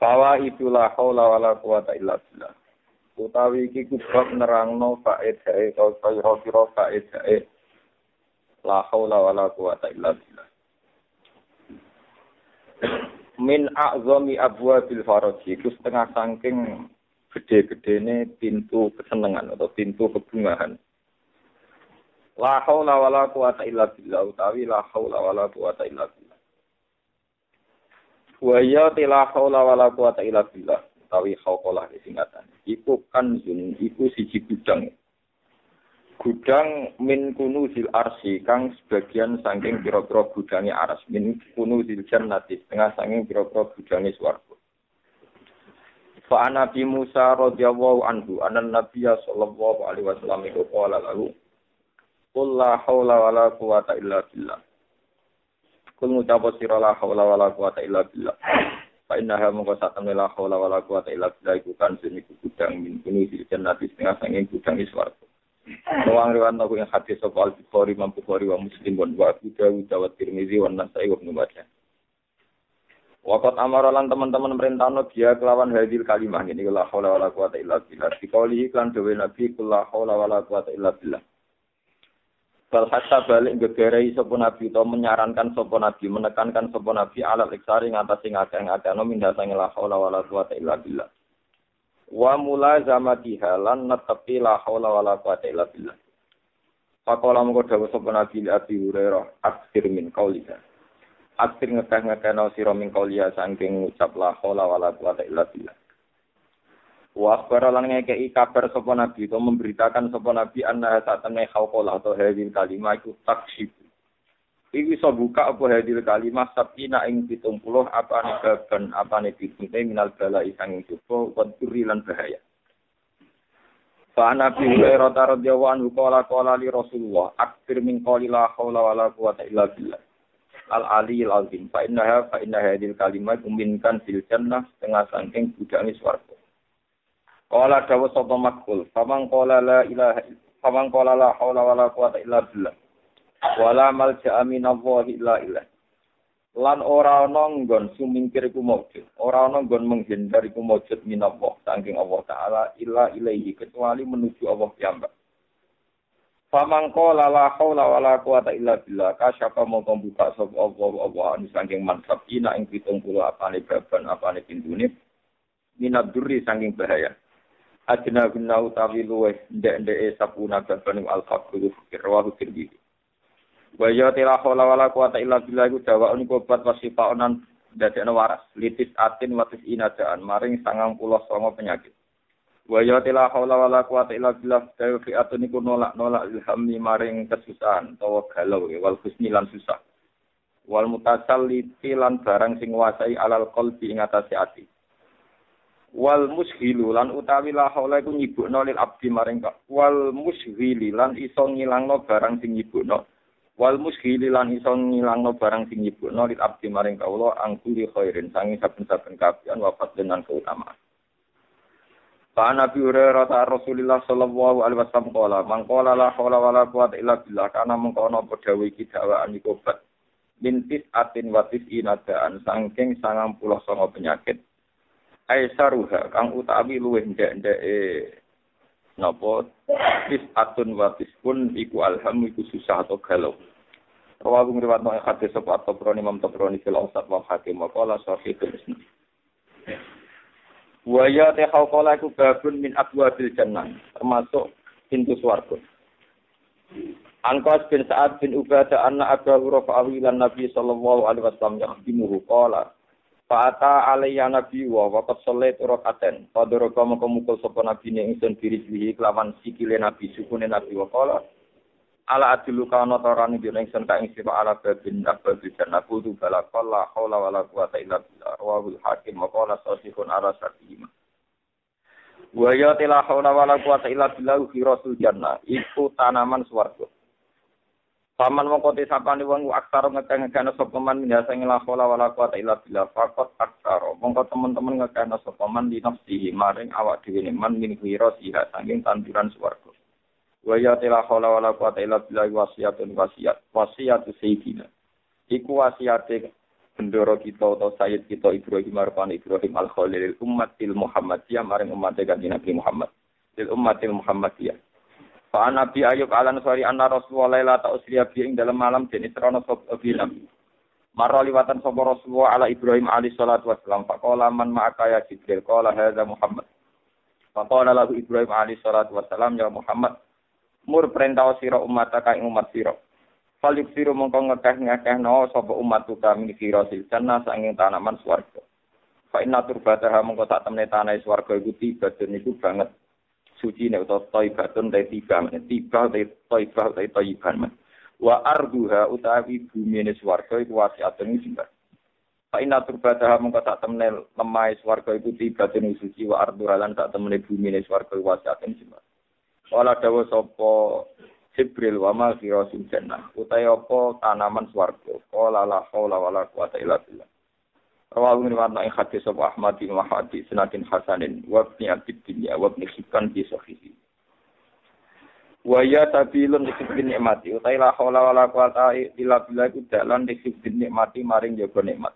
Fawa itulah haula wala quwata illa billah. Utawi iki kubab nerangno faedahe kau kaya kira faedahe la haula wala quwata illa billah. Min a'zami abwabil faraji iku setengah saking gede-gedene pintu kesenangan atau pintu kebungahan. La haula wala quwata illa billah utawi la haula wala quwata illa billah. Wa ya tila haula wala quwata illa billah. Tawi khauqalah singkatan. Iku kan yun, iku siji gudang. Gudang min kunuzil arsi kang sebagian saking pira-pira gudange aras min kunuzil jannati setengah saking pira-pira gudange swarga. Fa Nabi Musa radhiyallahu anhu anan Nabiya sallallahu alaihi wasallam iku qala lahu Qul la haula wala quwata illa billah. Kul ngucap sira la haula wala quwata illa billah. Fa innaha mongko satemene la haula wala quwata illa billah iku kan iku gudang min kuni di jannati setengah sanging gudang swarga. Wong riwan aku yang hadis sapa al-Bukhari Imam Bukhari wa Muslim wa Abu Dawud wa Tirmizi wa Nasai wa Ibnu Majah. Wakat amaralan teman-teman merintahno dia kelawan hadir kalimah ini la haula wala quwata illa billah. Dikauli iklan dewe Nabi kula haula wala quwata illa billah. Bal hatta balik gegerei sapa nabi atau menyarankan sapa nabi, menekankan sapa nabi alat iksari ngatasi ngakeh-ngakeh no minda sange la haula wala quwata illa billah. Wa mulazamatiha lan netepi la haula wala quwata illa billah. Pakola mengko dawuh sapa nabi Abi Hurairah aksir min qaulika. Aksir ngekeh-ngekeh no sira min qauliya saking ngucap la haula wala quwata illa billah. Wa akhbara lan ngekei kabar sapa nabi atau memberitakan sapa nabi anna satamne khauqalah atau hadil kalimah iku taksib. Iki iso buka apa hadil kalimah sabina ing 70 apa ne baban apa ne pitune minal bala isang coba waduri lan bahaya. Fa Nabi Hurairah radhiyallahu anhu qala qala li Rasulullah akthir min qali la haula wala quwata illa. Al Ali al azim fa innaha fa inna hadil kalimat uminkan fil jannah setengah saking budange swarga. Qala dawu sapa makul, famang qala la ilaha famang qala la haula wala quwata illa billah. Wala malja'a minallahi illa illah. Lan ora ana nggon sumingkir iku maujud, ora ana nggon menghindar iku maujud minallah saking Allah taala illa ilaihi kecuali menuju Allah piyambak. Famang qala la haula wala quwata illa billah kasyafa mongko buka sapa Allah Allah anu saking mansab ina ing 70 apane baban apane pintune minad durri saking bahaya. Adina guna utawi luweh ndek-ndeke sapuna baban al fakir fikir wa tirmidzi wa ya tila hawla wala quwata illa billah iku dawa niku obat wasifa onan dadekno waras litis atin watis inadaan maring sangang pulau songo penyakit. Wa ya tila hawla wala quwata illa billah dawa fi atun niku nolak-nolak ilhami maring kesusahan utawa galau wal husni lan susah. Wal mutasalliti lan barang sing nguasai alal qalbi ing atase ati wal mushilu lan utawi la haula iku nyibukno lil abdi maring wal mushili lan iso ngilangno barang sing nyibukno. Wal mushili lan iso ngilangno barang sing nyibukno lil abdi maring kawula angkuli khairin sangi saben-saben kapian wafat dengan keutamaan. Pak Nabi Hurairah ta Rasulullah sallallahu alaihi wasallam qala man qala la haula wala quwata illa billah kana mengkono padha iki dakwaan atin watis inadaan saking sangang pulau songo penyakit aisaruha kang utawi luwih ndek-ndeke napa tis atun watis pun iku alham iku susah atau galau Rawahu ngriwat nang hadis sapa Tabrani Imam Tabrani fil Awsat wa Hakim wa qala sahih Muslim. Wa ya ta qala iku babun min abwabil jannah termasuk pintu swarga. Angkos bin Sa'ad bin Ubadah anna Abu Hurairah awilan Nabi sallallahu alaihi wasallam yahdimuhu qala Fa'ata alaiya nabi wa waqat sholat rakaten. Padoroka mengko mukul sapa nabi ning ingsun diri kelawan sikile nabi sukune nabi wa qala ala adilu kana tarani dene ingsun ka ing sira ala babin abad dan aku tu bala qala haula wala quwata illa billah. rawahul hakim wa qala sahihun ala syartihima. Wa ya la haula wala quwata illa billah fi rasul jannah. Iku tanaman swarga. Paman mongko te sapane wong aksara ngekeng-ngekeng sapa man minasa la haula wala quwata illa billah faqat aksara. Mongko teman-teman ngekeng sapa man di maring awak dhewe man min wirasiha saking tanduran swarga. Wa ya la haula wala quwata illa billah wasiyatun wasiyat. Wasiyatu sayyidina. Iku wasiyate bendoro kita atau sayyid kita Ibrahim Arfan Ibrahim Al Khalil umatil Muhammadiyah maring umat kanjeng Nabi Muhammad lil umatil Muhammadiyah Fa Nabi Ayub alan sori anna Rasulullah usriya bi ing dalam malam den isrono sop Nabi Marra liwatan sapa Rasulullah ala Ibrahim alaihi salatu wassalam. Faqala man ma'aka ya Jibril? Qala hadza Muhammad. Faqala lahu Ibrahim alaihi salatu wassalam ya Muhammad mur perintah sira umat ing umat sira. Falik siru mongko ngekeh ngekeh no sopo umat tuka min firosil jannah sanging tanaman swarga. Fa inna turbataha mongko sak temne tanah swarga iku tiba dan iku banget suci nek utawa thaibatun ta tiba men tiba ta thaibah ta thaiban men. Wa arduha utawi bumi ne swarga iku wasiatun jembar. Fa inna turbataha mongko sak temne lemah swarga iku tiba dan suci wa arduha lan sak temne bumi ne swarga iku wasiatun jembar. Wala dawa sapa Jibril wa ma firasul jannah utai apa tanaman swarga qala la haula wala quwata illa billah Min warna ing hadis sapa Ahmad bin Mahdi sanatin hasanin. Wa ibn Abid dunya wa ibn Hibban bi sahihi. Wa ya tabilun disiplin nikmati utai la haula wala quwata illa billah iku dalan disiplin nikmati maring jaga nikmat.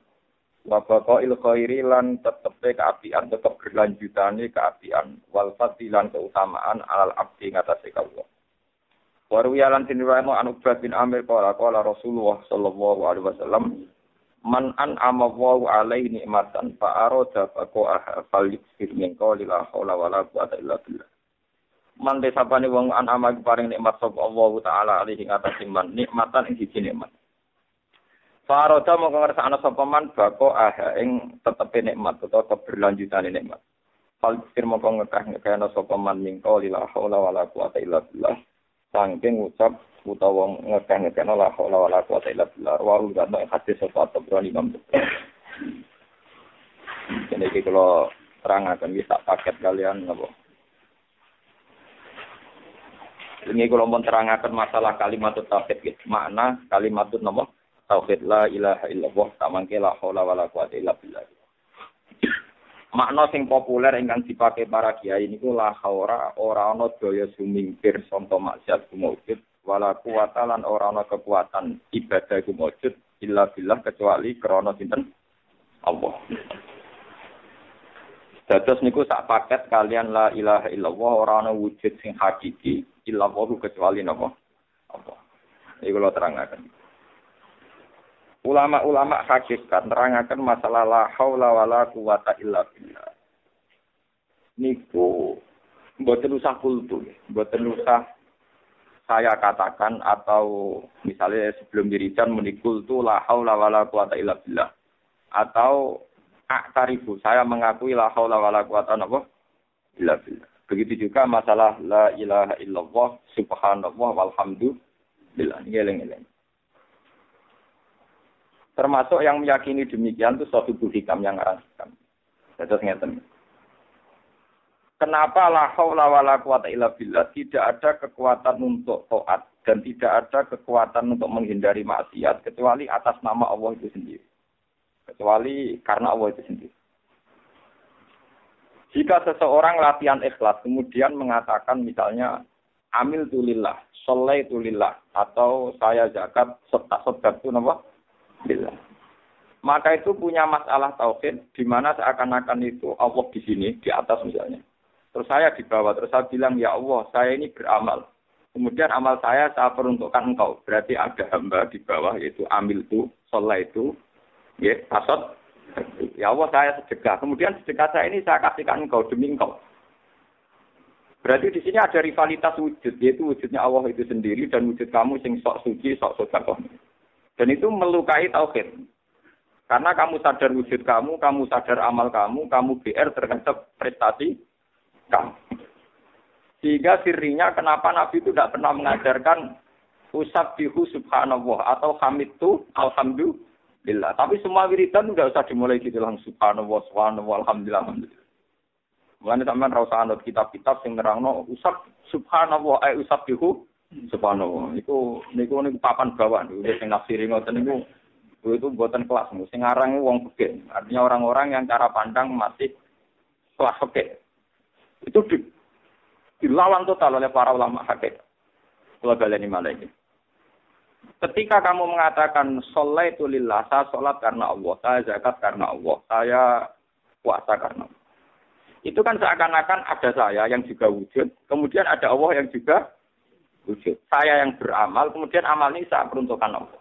Wa baqail khairi lan tetepe keapian tetep berlanjutane keapian. Wal fadilan keutamaan alal abdi ngatasé kawula Waru yalan tinirano anu bin Amir kala kala Rasulullah sallallahu alaihi wasallam man an amawu alaihi nikmatan fa arada faqaha fal yusir min qawli la haula wala quwata illa billah. Man desapane wong an amagi paring nikmat sapa Allah taala alaihi atas iman nikmatan ing siji nikmat. Fa arada mongko ngersakno sapa man baqaha ing tetepe nikmat utawa keberlanjutan nikmat. Fal yusir mongko ngekah ngekahno sapa man min qawli la haula wala quwata illa billah sangking ucap utawa ngekeh-ngekeh la haula wala quwata illa billah wa ru kan nek hadis sapa Tabrani Imam Jadi iki kalau terangaken wis tak paket kalian napa Ini kalau mau terangkan masalah kalimat tauhid gitu. Makna kalimat napa? Tauhid la ilaha illallah tak mangke la haula wala quwata illa billah makna sing populer ingkang dipakai para kiai niku la haura ora ana daya sumingkir sonto maksiat kumujud wala kuwata lan ora ana kekuatan ibadah kumujud illa billah kecuali krana sinten Allah. Dados niku sak paket kalian la ilaha illallah ora ana wujud sing hakiki illallah kecuali napa Allah. Iku kula terangaken. Ulama-ulama hakikat nerangaken masalah la haula wala quwata illa billah. Niku mboten usah kultu, mboten usah saya katakan atau misalnya sebelum dirijan menikul tu la haula wala quwata illa billah. Atau aktarifu, saya mengakui la haula wala quwata illa billah. Begitu juga masalah la ilaha illallah subhanallah walhamdulillah. Ngeleng-ngeleng. Termasuk yang meyakini demikian itu suatu hikam yang ngarang hikam. Terus ngeten. Kenapa la haula wala quwata illa billah tidak ada kekuatan untuk taat dan tidak ada kekuatan untuk menghindari maksiat kecuali atas nama Allah itu sendiri. Kecuali karena Allah itu sendiri. Jika seseorang latihan ikhlas kemudian mengatakan misalnya amil tulillah, soleh tulillah, atau saya zakat serta sedekah itu nama billah. Maka itu punya masalah tauhid di mana seakan-akan itu Allah di sini di atas misalnya. Terus saya di bawah terus saya bilang ya Allah saya ini beramal. Kemudian amal saya saya peruntukkan engkau. Berarti ada hamba di bawah yaitu amil itu, sholat itu, ya, asot. Ya Allah saya sedekah. Kemudian sedekah saya ini saya kasihkan engkau demi engkau. Berarti di sini ada rivalitas wujud, yaitu wujudnya Allah itu sendiri dan wujud kamu sing sok suci, sok sodakoh. Dan itu melukai tauhid. Karena kamu sadar wujud kamu, kamu sadar amal kamu, kamu BR terhadap prestasi kamu. Sehingga sirinya kenapa Nabi itu tidak pernah mengajarkan usab bihu subhanallah atau hamid itu alhamdulillah. lillah. Tapi semua wiridan enggak usah dimulai gitu langsung subhanallah, subhanallah, alhamdulillah, alhamdulillah. Mulane sampean ra anut kitab-kitab sing nerangno usap subhanallah eh usap bihu subhanallah. Iku niku niku papan bawah niku sing nafsiri ngoten niku itu buatan kelas sing ngarang wong fikih. Artinya orang-orang yang cara pandang masih kelas fikih. Itu di, dilawan total oleh para ulama hakikat. Kalau kalian ini Ketika kamu mengatakan sholat itu lillah, saya sholat karena Allah, saya zakat karena Allah, saya puasa karena Allah. Itu kan seakan-akan ada saya yang juga wujud, kemudian ada Allah yang juga wujud. Saya yang beramal, kemudian amal ini saya peruntukkan Allah.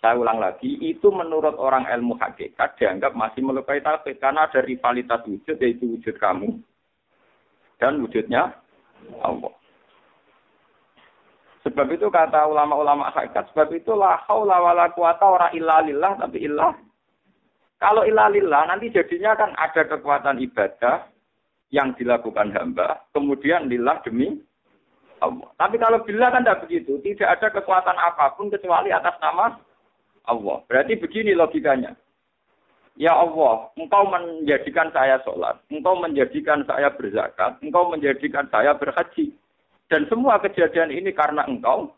Saya ulang lagi, itu menurut orang ilmu hakikat dianggap masih melukai tauhid karena ada rivalitas wujud yaitu wujud kamu dan wujudnya Allah. Sebab itu kata ulama-ulama hakikat, sebab itu la haula wala quwata ora illa lillah tapi illah. Kalau illa lillah nanti jadinya kan ada kekuatan ibadah yang dilakukan hamba, kemudian lillah demi Allah. Tapi kalau bila kan tidak begitu, tidak ada kekuatan apa pun kecuali atas nama Allah. Berarti begini logikanya. Ya Allah, engkau menjadikan saya sholat, engkau menjadikan saya berzakat, engkau menjadikan saya berhaji. Dan semua kejadian ini karena engkau,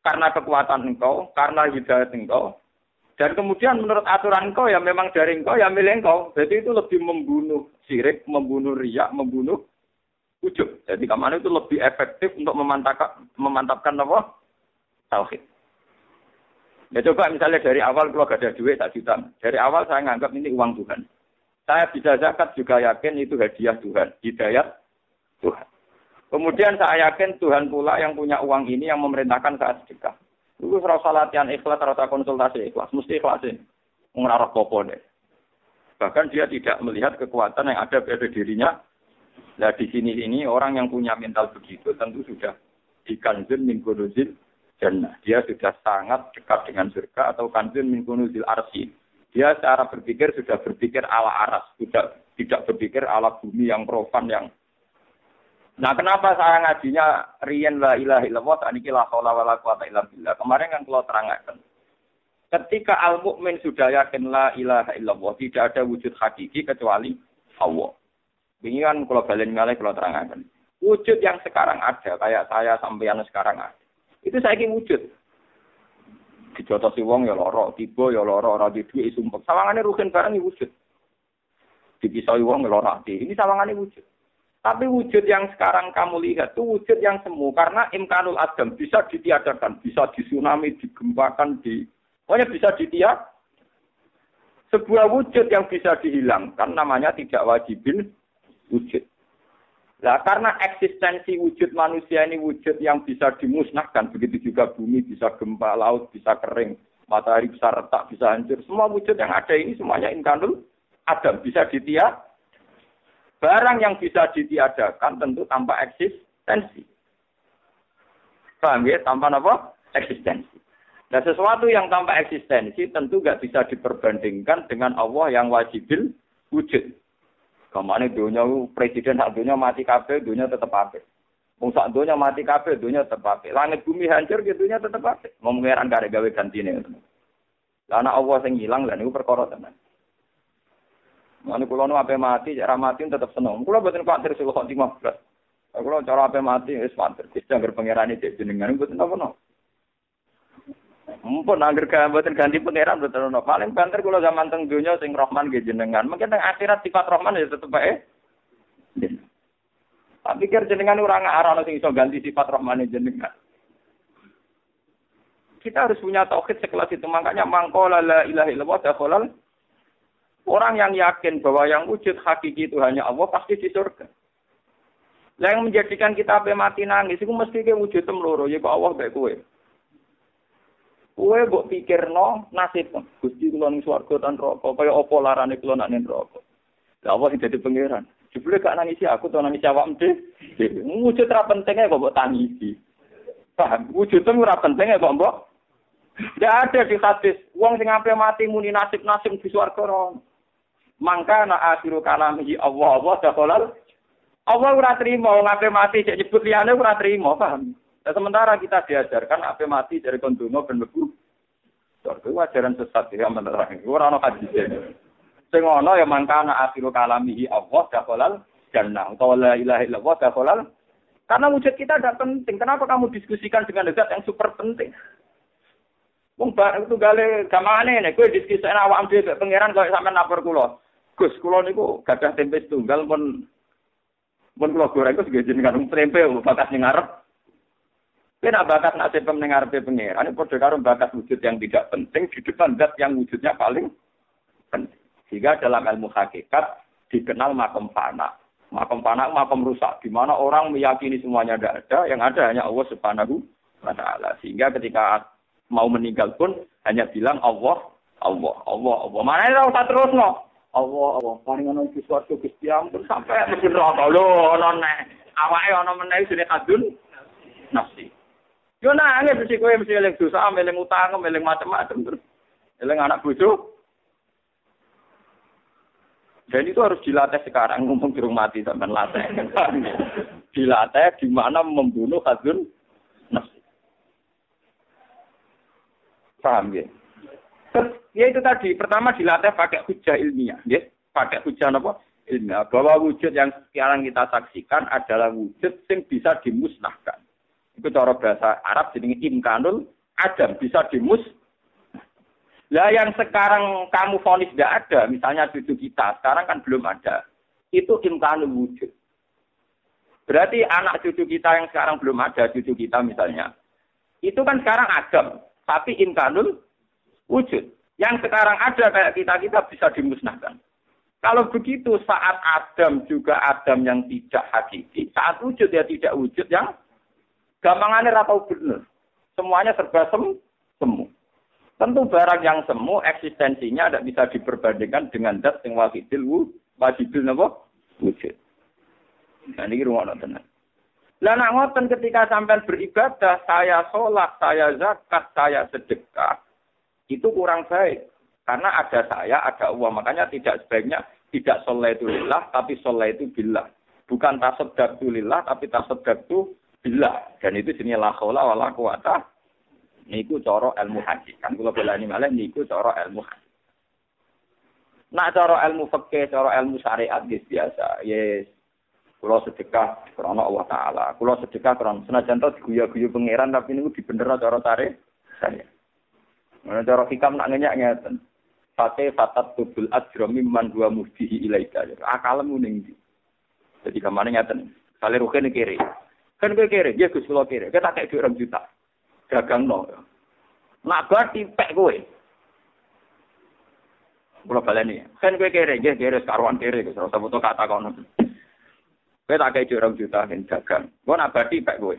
karena kekuatan engkau, karena hidayat engkau. Dan kemudian menurut aturan engkau ya memang dari engkau ya milik engkau. Jadi itu lebih membunuh sirik, membunuh riak, membunuh ujub. Jadi ke mana itu lebih efektif untuk memantapkan, memantapkan apa? Tauhid. Ya coba misalnya dari awal kalau gak ada duit tak juta. Dari awal saya nganggap ini uang Tuhan. Saya bisa zakat juga yakin itu hadiah Tuhan. Hidayat Tuhan. Kemudian saya yakin Tuhan pula yang punya uang ini yang memerintahkan saat sedekah. Itu rasa latihan ikhlas, rasa konsultasi ikhlas. Mesti ikhlasin. Mengarah popo deh. Bahkan dia tidak melihat kekuatan yang ada pada dirinya. Nah di sini ini orang yang punya mental begitu tentu sudah dikanzun min kunuzil jannah. Dia sudah sangat dekat dengan surga atau kanzun min kunuzil arsi. Dia secara berpikir sudah berpikir ala aras, tidak tidak berpikir ala bumi yang profan yang Nah, kenapa saya ngajinya riyen la ilaha illallah tak niki la haula wala quwata illa billah. Kemarin kan kalau terangkan. Ketika al mukmin sudah yakin la ilaha illallah, tidak ada wujud hakiki kecuali Allah. Ini kan kalau balen ngalih kalau terangkan. Wujud yang sekarang ada, kayak saya sampeyan sekarang ada. Itu saya ingin wujud. Dijotosi wong ya loro, tiba ya loro, ora di duit sumpek. Sawangane rugen barang ya wujud. Dipisau wong ya loro Ini sawangane wujud. Tapi wujud yang sekarang kamu lihat itu wujud yang semu karena imkanul adam bisa ditiadakan, bisa disunami, digempakan, di pokoknya bisa ditiak. Sebuah wujud yang bisa dihilangkan namanya tidak wajibin wujud. Nah, karena eksistensi wujud manusia ini wujud yang bisa dimusnahkan, begitu juga bumi bisa gempa, laut bisa kering, matahari bisa retak, bisa hancur. Semua wujud yang ada ini semuanya imkanul adam bisa ditiak Barang yang bisa ditiadakan tentu tanpa eksistensi. Paham ya? Tanpa apa? Eksistensi. Nah sesuatu yang tanpa eksistensi tentu nggak bisa diperbandingkan dengan Allah yang wajibil wujud. Kamane dunya presiden hak dunya mati kabeh dunya tetep apik. Wong sak dunya mati kabeh dunya tetep apik. Langit bumi hancur ke dunya tetep apik. Ngomong ngeran gak ada gawe gantine. Lah ana Allah sing ilang lah niku perkara tenan. Mane kula nu ape mati, cara mati tetep seneng. Kula boten kuatir sing kok 15. Kula cara ape mati wis kuatir. Sing berpengerane dek jenengan boten apa-apa. Mumpun angger buatin ganti pangeran buatin no. Paling banter kulo zaman teng dunia sing rohman ge jenengan. Mungkin teng akhirat sifat rohman ya tetep bae. Tak pikir jenengan orang arah sing iso ganti sifat rohman jenengan. Kita harus punya tauhid sekelas itu. Makanya mangkola la ilaha illallah Orang yang yakin bahwa yang wujud hakiki itu hanya Allah pasti di surga. yang menjadikan kita mati nangis itu mesti ke wujud temloro ya Allah baik kue. Kue mbok pikirno nasib Gusti kula ning swarga tan neraka kaya apa larane kula nak ning neraka. Lah Allah sing dadi pangeran. Jebule gak nangisi aku to nangisi awakmu dhewe. Wujud ra pentingnya kok mbok tangisi. Paham? Wujud ora pentingnya kok mbok tidak ada di hadis. Wong sing sampai mati muni nasib-nasib di swarga Mangka na akhiru kalamihi Allah Allah dakhalal Allah ora trimo ngape mati cek nyebut liyane ora trimo, paham? Dan sementara kita diajarkan ape mati dari kondungo ben mlebu Itu ajaran sesat ya menerang. Ora ono hadis. Sing ono ya mangkana akhiru kalamihi Allah dakhalal jannah. Utawa la ilaha illallah dakhalal karena wujud kita tidak penting. Kenapa kamu diskusikan dengan zat yang super penting? Wong bareng itu gale gamane nek kowe diskusi awak dhewe pangeran kok sampean lapor kula. Gus, kula niku gadah tempe tunggal pun pun kula goreng kok sing jenengan tempe bakas ning ngarep. Kena bakat nasib ning ngarepe pangeran ini padha karo bakat wujud yang tidak penting di depan zat yang wujudnya paling penting. Sehingga dalam ilmu hakikat dikenal makom fana. Makom panak, makom rusak. Di mana orang meyakini semuanya tidak ada, yang ada hanya Allah subhanahu wa ta'ala. Sehingga ketika mau meninggal pun hanya bilang Allah, Allah, Allah, Allah. Mana ini usah terus no? Allah, Allah. Paling ana suatu Gusti ampun sampai mesti neraka lho ana nek awake ana meneh sine kadun nafsi. Yo nangis mesti kowe mesti eling dosa, eling utang, eling macam-macam terus. Eling anak bojo, dan itu harus dilatih sekarang, ngomong di rumah mati sampai latih. dilatih di mana membunuh hadun nafsi. Paham ya? Ya itu tadi, pertama dilatih pakai hujah ilmiah, ya. Pakai hujah apa? Ilmiah. Bahwa wujud yang sekarang kita saksikan adalah wujud yang bisa dimusnahkan. Itu cara bahasa Arab jadi imkanul adam, bisa dimusnahkan lah yang sekarang kamu vonis tidak ada, misalnya cucu kita, sekarang kan belum ada. Itu imkanul wujud. Berarti anak cucu kita yang sekarang belum ada, cucu kita misalnya. Itu kan sekarang Adam, tapi imkanul wujud. Yang sekarang ada kayak kita-kita bisa dimusnahkan. Kalau begitu saat Adam juga Adam yang tidak hakiki, saat wujud ya tidak wujud yang gampangannya ratau benar. Semuanya serba sem semu. Tentu barang yang semu eksistensinya tidak bisa diperbandingkan dengan dat yang wajibul wajibul napa wujud. Nah ini rumah tenan. Lah nak ngoten ketika sampai beribadah, saya sholat, saya zakat, saya sedekah, itu kurang baik. Karena ada saya, ada uang. Makanya tidak sebaiknya tidak sholat itu lillah, tapi sholat itu billah. Bukan tasodak itu lillah, tapi tasodak itu billah. Dan itu sini la khawla wa la quwata niku cara ilmu hadis. Kan kula belani malah niku cara ilmu hadis. Nak cara ilmu fikih, cara ilmu syariat guys biasa. Yes. Kula sedekah karena Allah taala. Kula sedekah karena senajan to diguyu-guyu pangeran tapi niku dibener cara tarik saya. Mana cara hikam nak ngenyak ngeten. Fate fatat tubul ajra mimman dua muhdihi ilaika. Akalmu ning ndi? Jadi ke mana ngeten. Kali rukin kiri. Kan gue kiri, dia Gus kula kiri. Kita kayak 2 juta dagang no. Nak bar tipek kowe. Kula baleni. Kan kowe kere nggih kere karuan kere wis ora foto kata kono. Kowe tak kei orang juta ben dagang. Kok nak bar tipek kowe.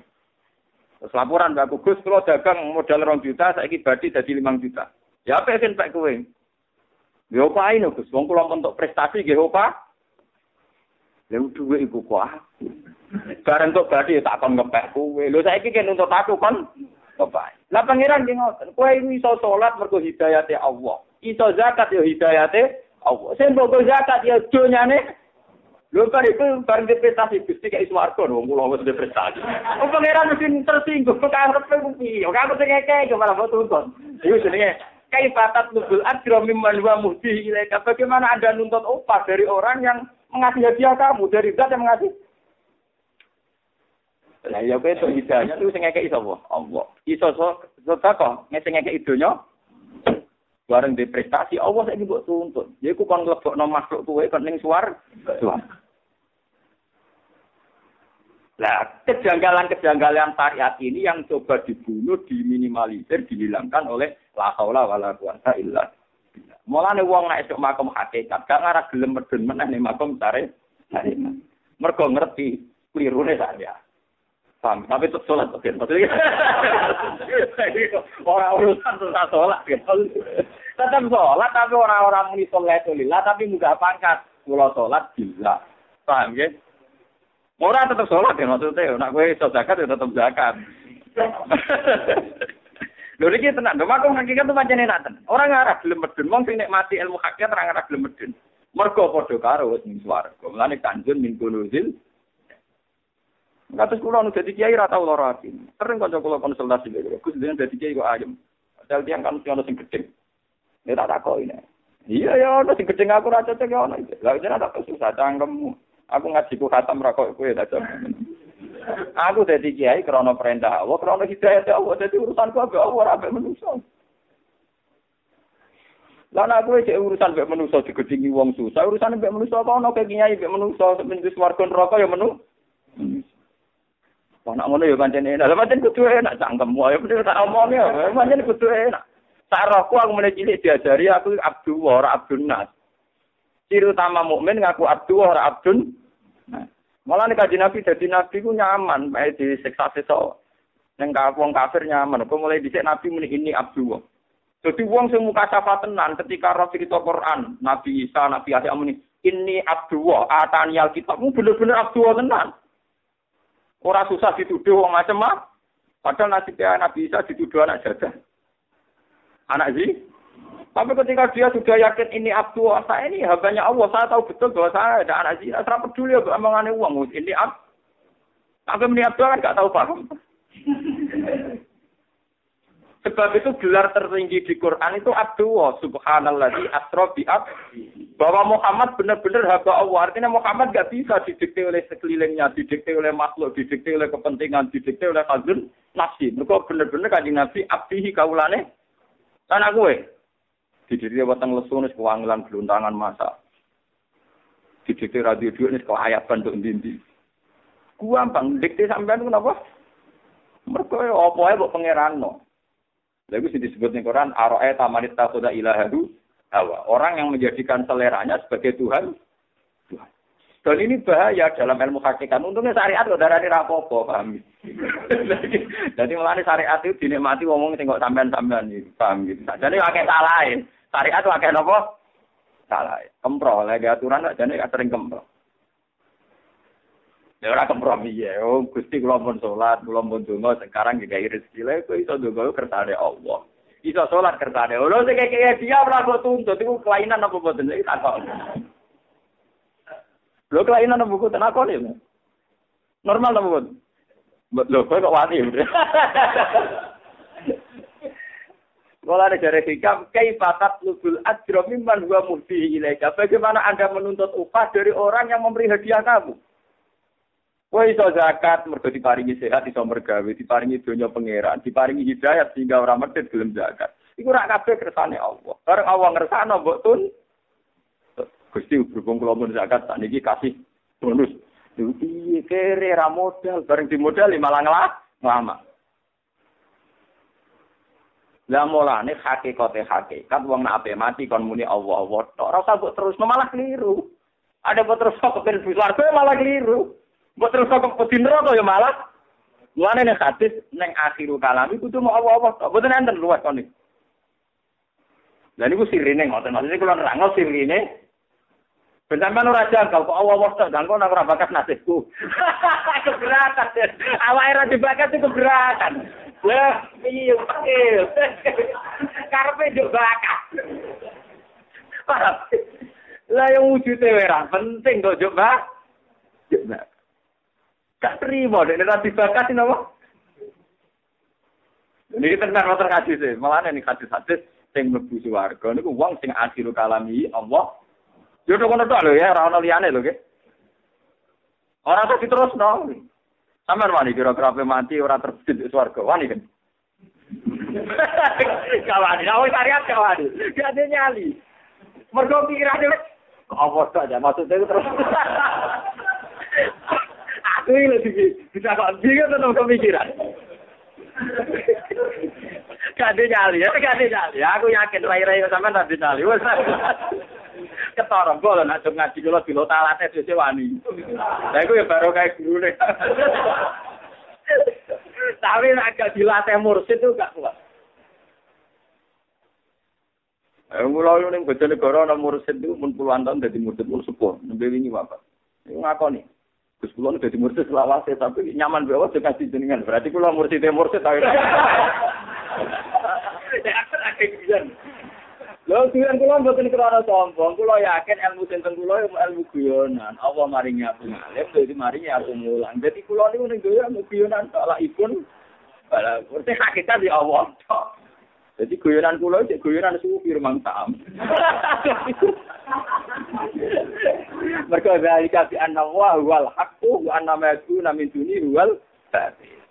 Terus laporan Mbak Gus kalau dagang modal rong juta saiki badi dadi limang juta. Ya apa sing pek kowe? Ya ini Gus? Wong kula untuk prestasi nggih apa? Duwe ibu kok. Bareng tok badi tak kon ngepek kowe. Lho saiki kan untuk aku kon kepae. Lah pangeran ki ngoten, kowe iso salat mergo hidayate Allah. Iso zakat yo hidayate Allah. Sing mbok zakat yo donyane Lho kan itu bareng prestasi Gusti kayak swarga wong kula wis prestasi. Oh pangeran mesti tersinggung kok arep kuwi. Kok aku sing ngekek malah foto tuntun. Iku jenenge kaifatat nubul ajra mimman wa muhdi. Bagaimana Anda nuntut upah dari orang yang mengasih hadiah kamu, dari zat yang mengasih lah ya kowe tok hidayah itu sing ngekeki sapa? Allah. Iso sedekah sing ngekeki donya. Bareng di prestasi Allah saiki mbok tuntut. Ya iku kon mlebokno makhluk kowe kon ning suar. Lah, kejanggalan-kejanggalan syariat ini yang coba dibunuh, diminimalisir, dihilangkan oleh la haula wala quwata illa. Mulane wong nek esuk makom hakikat, gak ngarah gelem medun meneh ning makom sare. Mergo ngerti klirune saya. Paham? Tapi tetap sholat. Oke, orang urusan susah sholat. Tetap sholat, tapi orang-orang muni sholat lillah, tapi mudah pangkat. Kalau sholat, gila. Paham ya? Orang tetap sholat ya maksudnya. Nak gue iso zakat ya tetap zakat. Lho iki tenan, lho tuh pancene nak tenan. Ora ngarah gelem medun, wong sing ilmu hakikat ora ngarah gelem medun. Mergo padha karo wis ning swarga. Mulane kanjeng min kunuzil Kados kula nu dadi kiai ra tau lara ati. Sering kanca kula konsultasi lho. Gus dengan dadi kiai kok ayem. Sel tiang kan ono sing gedhe. Ya tak takoki nek. Iya ya ono sing gedhe aku ra cocok ya ono. Lah jenengan tak susah cangkemmu. Aku ngaji ku khatam ra kok kowe tak. Aku dadi kiai krana perintah Allah, krana hidayah Allah, dadi urusanku ambek Allah ora ambek manusa. Lah nek kowe cek urusan mbek manusa digedhingi wong susah, urusan mbek manusa apa ono ke kiai mbek manusa semenjak swarga neraka ya menu. Anak ngono ya pancen enak. Lah pancen kudu enak cangkemmu ya bener tak omongi ya. Pancen kudu enak. Sarahku aku mulai cilik diajari aku abdu ora abdun nas. Ciri utama mukmin ngaku abdu ora abdun. Malah nih kaji nabi jadi nabi ku nyaman, baik di seksa seksa. Neng wong kafir nyaman. Aku mulai dicek nabi muni ini abdu. Jadi wong sing muka tenan ketika roh cerita Quran, Nabi Isa, Nabi Yahya muni, ini abdullah, atani alkitabmu bener-bener abdullah tenan. Ora susah dituduh wong macam mah. Padahal nasibnya Nabi Isa dituduh anak jadah. Anak sih. Tapi ketika dia sudah yakin ini abdullah, saya ini hambanya Allah, saya tahu betul bahwa saya ada anak zina. Saya peduli ya omongannya uang. Ini ab. Tapi ini abdullah kan gak tahu paham. Sebab itu gelar tertinggi di Quran itu Abdullah subhanallah di asra bi bahwa Muhammad benar-benar hamba Allah. Artinya Muhammad gak bisa didikte oleh sekelilingnya, didikte oleh makhluk, didikte oleh kepentingan, didikte oleh hazun nafsi. Mereka benar-benar kaji nabi abdihi kaulane. Aku eh. Didikte watang lesu nih kewangilan geluntangan masa. Didikte radio dua nih ayat bentuk dindi. Gua bang, dikte sampean kenapa? Mereka apa ya buat pangeran no. Lalu disebut di Quran, aroe tamanit tasoda ilahadu hawa. Orang yang menjadikan seleranya sebagai Tuhan. Tuhan. Dan ini bahaya dalam ilmu hakikat. Untungnya syariat lo darah rapopo, paham Jadi melani syariat itu dinikmati ngomong tengok sampean-sampean ini, paham gitu. Jadi pakai salah Syariat itu pakai apa? Salah. Kempro, lagi aturan jadi sering kempro. Ya ora kompromi ya. Oh, Gusti kula pun salat, kula pun donga sekarang rezeki lha kok iso donga kersane Allah. Iso salat kersane Allah sing kaya dia ora kok tuntut iku kelainan apa boten iki tak kok. Lho kelainan apa boten aku ne. Normal apa boten? Lho kok kok wani. Kalau ada dari hikam, kaifatat lubul ajro mimman huwa murdihi ilaika. Bagaimana Anda menuntut upah dari orang yang memberi hadiah kamu? Kowe iso zakat mergo diparingi sehat iso mergawe, diparingi donya pangeran, diparingi hidayat sehingga ora medhit gelem zakat. Iku ora kabeh kersane Allah. Bareng Allah ngersakno mbok tun Gusti berhubung kula mun zakat sakniki kasih bonus. Lho piye kere ra modal, bareng dimodali malah ngelah lama. Lah mulane hakikate hakikat wong nek ape mati kon muni Allah Allah tok. Ora usah terus malah keliru. Ada terus kok ben malah keliru. Mbok terus kok pedi neraka ya malah. Mulane nek hadis ning akhiru kalami kudu mau apa-apa. Mboten enten luwes kon iki. Lah niku sirine ngoten. Maksudnya kula nerangno sirine. Ben sampean ora jangkal kok Allah wis dan kok ora bakat nasibku. keberatan. Awake ra dibakat itu keberatan. Wah, iya, iya. Karepe njuk bakat. Lah yang wujude ora penting kok njuk bakat. Gak terima, dek nanti bakat ini apa? Ini tentang motor kasih sih, malah ini kasih hadis sing mlebu swarga niku wong sing akhiru kalami Allah. Yo to kono lho ya, ora ono liyane lho, nggih. Ora terus terus no. Sampeyan wani kira-kira mati ora terbit swarga, wani kan. kawani, awak syariat kawani. Gak ada nyali. Mergo pikirane apa saja maksudnya terus. Ini lebih bisa kok bingung tentang pemikiran. Kade nyali ya, kade nyali. Aku yakin rai-rai sama tadi nyali. Wes. Ketorong kok nak ngaji kula bilo talate dhewe wani. Lah iku ya baru kayak gurune. Tapi nek gak dilatih mursid itu gak kuat. Eh, mulai ning Bojonegoro ana mursid itu mun puluhan tahun dadi mursid mul sepuh, nembe wingi bapak. Iku ngakoni. Gus kula dadi mursid selawase tapi nyaman bae wae kasih jenengan. Berarti kula mursid mursid ta. Lho tujuan kula mboten krana sombong, kula yakin ilmu sing teng kula ilmu guyonan. Allah maringi aku ngalim, dadi maringi aku mulang. Dadi kula niku ning doyo ilmu guyonan tok lah ipun. Bala, di Allah. Jadi guyonan kula cek guyonan sufi rumang sam. Mergo zalika bi anna wa wal haqqu wa anna ma yakuna min duni wal.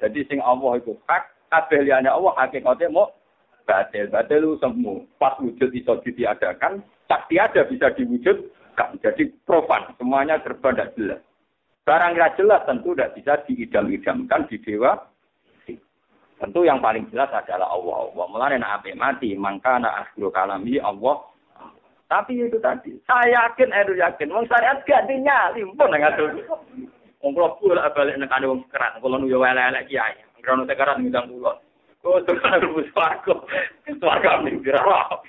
Jadi sing Allah itu hak, kabeh liyane Allah hakikate mau batil. Batil semu. Pas wujud iso diadakan, tak tiada bisa diwujudkan. Jadi profan, semuanya serba tidak jelas. Barang jelas tentu tidak bisa diidam-idamkan di dewa. Tentu yang paling jelas adalah Allah. Allah mulai nak ape mati, maka nak akhiru kalami Allah. Tapi itu tadi, saya yakin, Edu yakin, wong syariat gak dinyali, pun nggak tuh. Kalau pula balik nekane wong kerat, kalau nuyo elek-elek kiai, krono sekarang ngidang pulau. Oh, Tuhan rebus swarga. Swarga ning dirah.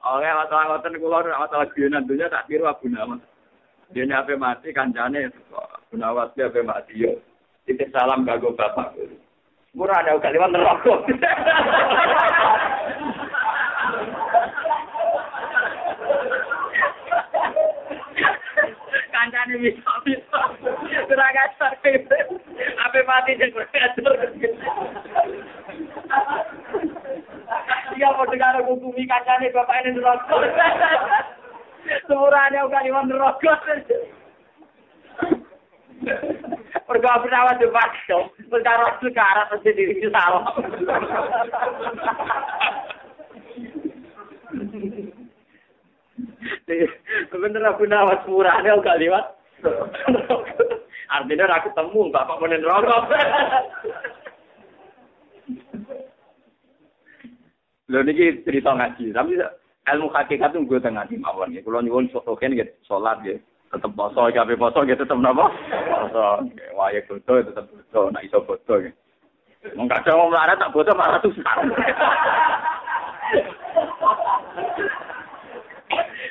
Oke, masalah ngoten kula masalah genan dunya tak kira Abu Nawas. Dene ape mati kancane Abu Nawas ape mati yo. Titip salam kanggo bapak. Murah ada kalimat neraka. kancane bisa bisa. Kurang ajar Apa mati sing ajar. Iya padha karo ngukumi kancane bapak ini neraka. Semurane uga neraka. Mesti diri aku nawas murahnya gak lewat. Artinya aku temu bapak menen rokok. Lho niki cerita ngaji, tapi ilmu hakikat itu gue tengah di mawon ya. Kalau nyuwun sotoken gitu, sholat ya. Tetap poso, kafe poso gitu tetap napa? Poso. Waya foto tetap foto, nak iso ya. Mong kadang mau melarat tak foto malah susah.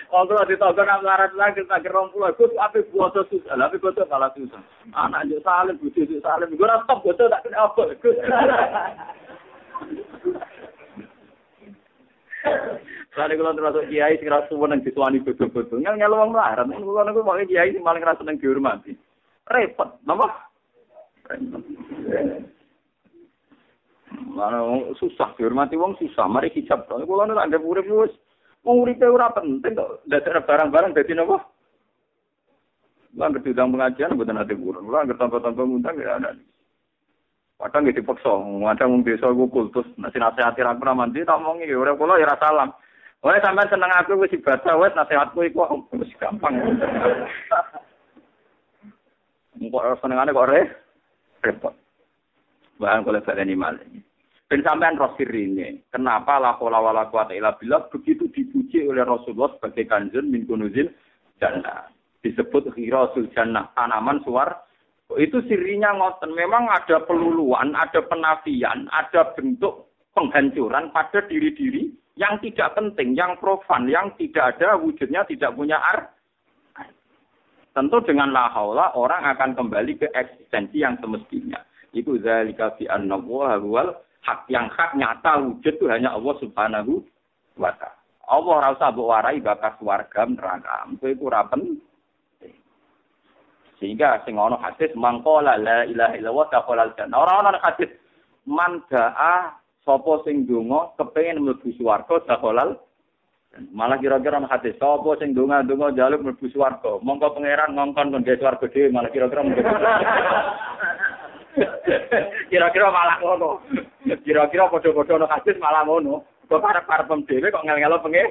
Oh, kalau ditogok nak melarat lagi tak gerong pulau, gue foto susah, tapi foto malah susah. Anak juk salim, bujuk juk salim, gue stop foto tak kena Soalnya kalau termasuk kiai sing rasa seneng dituani betul-betul, ngel ngel wong melarat, kalau niku mau kiai sing paling rasa seneng dihormati. Repot, napa? Mana susah dihormati wong susah, mari hijab. Kalau niku tak urip wis Wong uripe ora penting kok dadak barang-barang dadi napa? Lah ngerti udang pengajian mboten ate kurun. Lah ngerti tanpa-tanpa ngundang ya ada. Padahal nggih dipaksa, kadang wong desa iku kultus, nek nasihati ra pernah mandi tak omongi ya ora kula ya ra salam. Wae sampean seneng aku wis ibadah wis nasihatku iku wis gampang. Kok senengane kok re? Repot. Bahan kalau baleni malih. Dan sampean ini, kenapa la haula wala quwata illa billah begitu dipuji oleh Rasulullah sebagai kanjeng min kunuzil jannah. Disebut khirasul jannah, tanaman suar. Itu sirinya ngoten. Memang ada peluluan, ada penafian, ada bentuk penghancuran pada diri-diri yang tidak penting, yang profan, yang tidak ada wujudnya, tidak punya ar. Tentu dengan la haula orang akan kembali ke eksistensi yang semestinya. Itu zalika fi anna huwal hak yang hak nyata wujud itu hanya Allah Subhanahu wa taala. Allah ora usah mbok warai bakas warga neraka. Itu iku ora Sehingga sing ana hadis mangkola la ilaha illallah dakhala jannah. Ora ana hadis man da'a sapa sing donga kepengin mlebu swarga dakhala Malah kira-kira ana hadis sapa sing donga-donga njaluk mlebu swarga. Monggo pangeran ngongkon kon gawe swarga dhewe malah kira-kira Kira-kira malah ngono. Kira-kira padha-padha ana hadis malah ngono. Kok karep-karepem dhewe kok ngel-ngelo penge.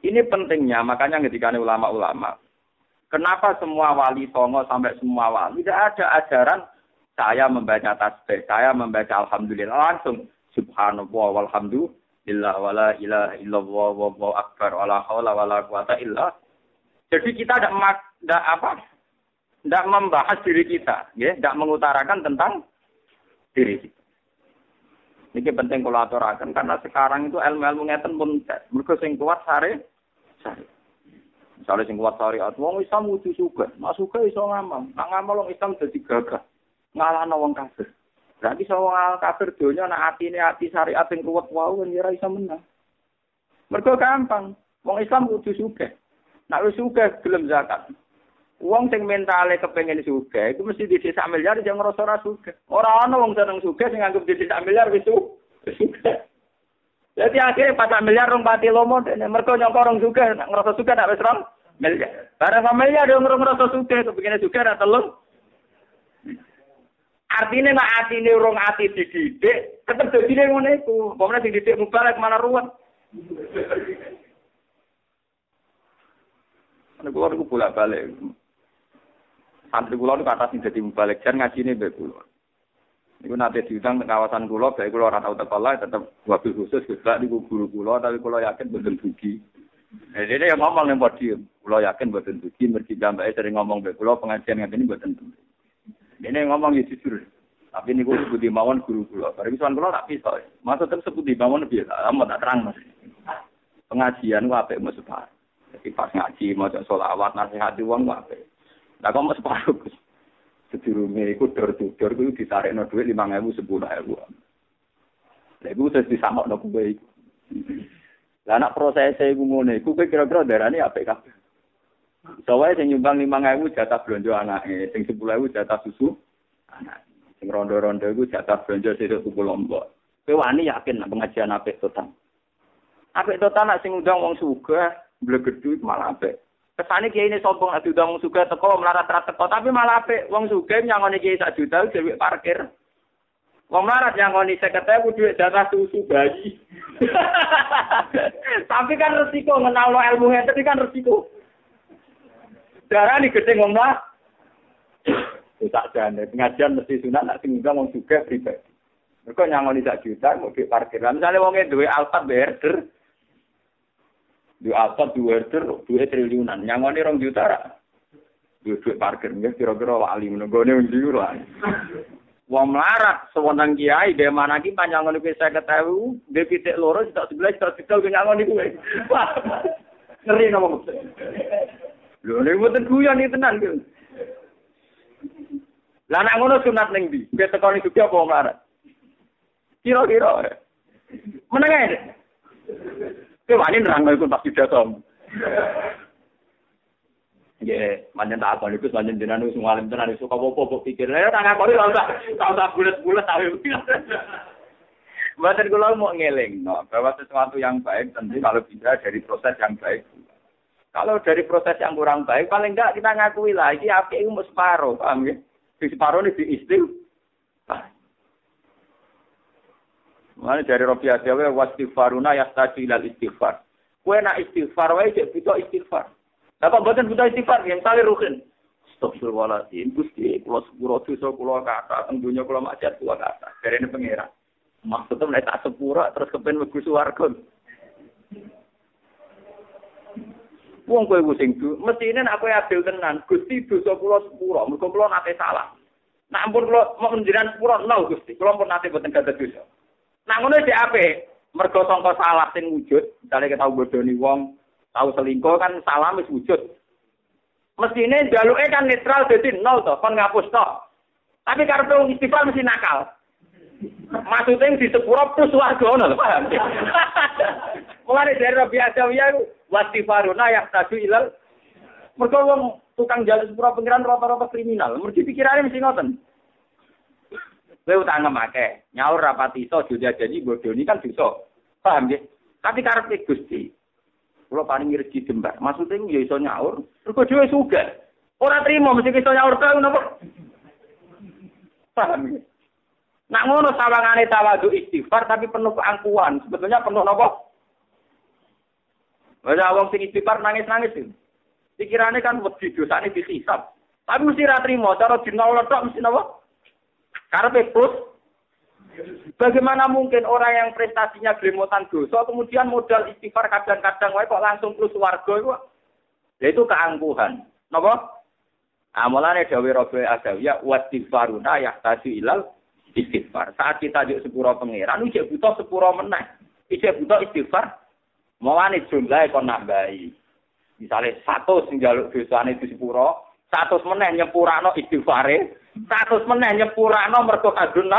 Ini pentingnya, makanya ketika ulama-ulama, kenapa semua wali songo sampai semua wali tidak ada ajaran saya membaca tasbih, saya membaca alhamdulillah langsung subhanallah walhamdulillah wala ilaha illallah wallahu akbar wala haula wala quwata illa. Jadi kita tidak apa tidak membahas diri kita, ya, tidak mengutarakan tentang diri kita. Ini penting kalau karena sekarang itu ilmu-ilmu ngeten pun mereka sing kuat sare sare. Misalnya sing kuat syariat, wong Islam kudu suka, mak suka iso ngamal, nak ngamal wong Islam dadi gagah. Ngalahno wong kafir. Berarti iso wong kafir donya nak atine ati syariat sing kuat wae kan ora iso menang. Mergo gampang, wong Islam kudu suka. Nak wis suka gelem zakat. Wong sing mentale kepengin sugih iku mesti di sak miliar jangan ngrasa ora sugih. Ora ana wong seneng sugih sing anggap di sak miliar wis sugih. Jadi akhirnya pas miliar rong pati lomo mergo nyangka rong sugih nek ngrasa sugih nek wis rong miliar. Barang sak miliar yo ngrasa sugih kepengin sugih ra telung. Artinya nek atine urung ati dididik, tetep dadine ngono iku. Pomene sing didik mubalek mana ruwet. Nek kula niku bolak-balik. santri kula niku kata sing dadi balik jan ngajine mbek kula. Niku nate diundang ke kawasan kula, bae kula ora tau teko lah tetep wabil khusus Gus niku guru kula tapi kula yakin boten dugi. Eh yang ngomong ning podium, kula yakin boten dugi mergi jambake sering ngomong mbek kula pengajian ngene boten dugi. Dene ngomong ya jujur. Tapi niku sebuti mawon guru kula. Bareng sowan kula tak pisau. Maksud tetep sebuti mawon biasa, amat tak terang Mas. Pengajian ku apik Mas Jadi pas ngaji maca selawat nasihat wong ku apik. Lah kok mas separuh Gus. Sedurunge iku dor-dor kuwi ditarekno dhuwit 5000 10000. Lah iku wis disamokno kuwe iku. Lah anak prosese iku ngene iku kira-kira darane apik kabeh. Soale sing nyumbang 5000 jatah blonjo anake, sing 10000 jatah susu anak. Sing rondo-rondo iku jatah blonjo sithik tuku lombok. Kowe wani yakin nek pengajian apik total. Apik total nek sing undang wong sugih, blegedu malah apik. Kesane kiai ini sombong adu dong suka teko melarat rat teko tapi malah ape wong suga nyangoni kiai sak juta dhewe parkir. Wong melarat nyangoni 50.000 duit jatah susu bayi. tapi kan resiko ngenal lo ilmu ngene kan resiko. Darah nih gede ngomong tak jane pengajian mesti sunat nak sing wong suga pribadi. Mereka nyangoni sak juta mau di parkir. Misalnya wongnya duwe Alphard berder, di atas dua herder, dua triliunan. Nyangoni rong juta ra. Dua duit parkir, nggak kira-kira wali menegone undi lah. Wong melarat, sewenang kiai, dia mana ki panjangan saya ketahui, dia pitik loro, tidak sebelah, tidak sebelah, dia nyangoni gue. Ngeri nama maksud. Lho, ini buatan guyon ini tenan. Lah nak ngono sunat ning ndi? Kowe tekoni juga apa melarat? Kira-kira. Meneng. Kowe wani nerang iku pas pidato. Nggih, manjen tak akon iku manjen jenengan wis ngalim tenan iso apa-apa kok pikir. Ya tak akoni ora usah, tak usah bulet-bulet tapi. Mboten kula mau ngeling, bahwa sesuatu yang baik tentu kalau bisa dari proses yang baik. Kalau dari proses yang kurang baik, paling enggak kita ngakui lah, ini api itu mau separuh, paham ya? Di separuh ini diistil. Mana dari Robi Adawe wastighfaruna yastaju ilal istighfar. Kue nak istighfar wae cek butuh istighfar. Apa buatan butuh istighfar yang kali rukin. Astagfirullahaladzim, Gusti, kula sepuro dosa kula kata, teng donya kula maksiat kula kata. Ini pengira. Maksudnya nek tak sepura terus kepen mlebu swarga. Wong kowe ku sing mestine nek kowe adil tenan, Gusti dosa kula sepuro, mergo kula nate salah. Nak ampun kula mau njenengan sepuro nol Gusti, kula pun nate boten gadah dosa. Nah ngono sik apik. Mergo sangka salah sing wujud, misale kita bodoni wong, tahu selingkuh kan salah wis wujud. Mestine jaluke kan netral dadi nol to, kon ngapus to. Tapi karepe wong istighfar mesti nakal. Maksudnya di sepuro plus warga ngono paham. Mulane dari Rabi Adawiyah wastifaruna yang tadu ilal mergo wong tukang jalan sepuro pengiran rata-rata kriminal. Mergi pikirane mesti ngoten. Kowe utang akeh, nyaur rapat iso jadi bodoni kan bisa. Paham ya? Tapi karepe Gusti. Kula paling rezeki jembar. Maksudnya ya iso nyaur, mergo dhewe sugih. Ora trimo mesti iso nyaur ta napa? Paham ya? Nak ngono sawangane tawadu istighfar tapi penuh keangkuhan. Sebetulnya penuh napa? Ada wong sing istighfar nangis-nangis. Pikirannya kan wedi dosane dihisab. Tapi mesti ra trimo, cara dinol tok mesti napa? Karena plus, bagaimana mungkin orang yang prestasinya gremotan dosa, kemudian modal istighfar kadang-kadang wae kok langsung plus warga itu, itu keangkuhan. Napa? Amalannya dawe robe ya wastighfaruna yahtaju ilal istighfar. Saat kita juk sepuro pangeran, ujek butuh sepuro meneh. Ijek butuh istighfar, mawane jumlahe kon nambahi. Misalnya satu sing jaluk dosane itu sepuro, satu meneh nyepurano istighfare, satu meneh nyepurano mergo kadun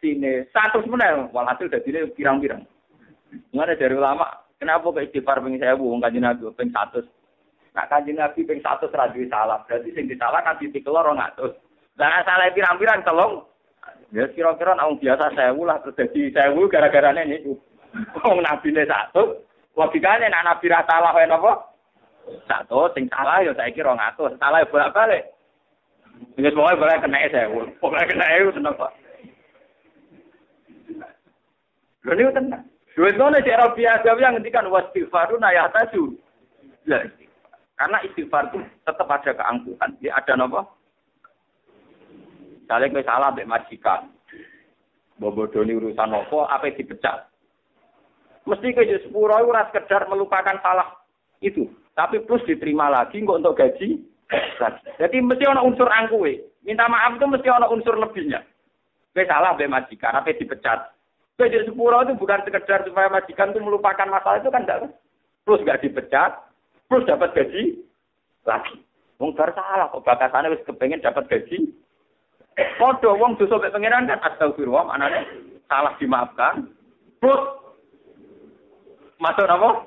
sini. Satu meneh walhasil dadine pirang-pirang. Ngene dari ulama, kenapa ke istighfar ping 1000 wong kanjeng Nabi ping 100. Nak kanjeng Nabi ping satu radio salah, berarti sing disalah kan titik kelor ngatus. Nah salah pirang-pirang telung. Ya kira-kira nang biasa sewu lah terus jadi sewu gara-gara ini. Wong nabi ne satu, logikane nak nabi ra salah wae napa? Satu sing salah ya saiki 200, salah ya bolak-balik. Wis pokoke boleh kena sewu. Pokoke kena ewu tenang Pak. Lho niku tenan. Wis ngono cek Rabi Adawi yang ngendikan wastighfaruna ya taju. Ya, karena istighfar itu tetap ada keangkuhan. Ya ada nopo? Misalnya kowe salah mbek majikan. Bobodoni urusan nopo, apa dipecat. Mesti kowe sepuro ora sekedar melupakan salah itu, tapi plus diterima lagi kok untuk gaji Jadi mesti ana unsur angkuhe. Minta maaf itu mesti ana unsur lebihnya. Kowe salah mbek majikan, apa dipecat. Kowe sepuro itu bukan sekedar supaya majikan itu melupakan masalah itu kan enggak. Plus gak dipecat, Terus dapat gaji lagi. Wong salah kok bakasane wis kepengen dapat gaji. Padha wong dosa mek pangeran kan astagfirullah anane salah dimaafkan. Terus masuk apa?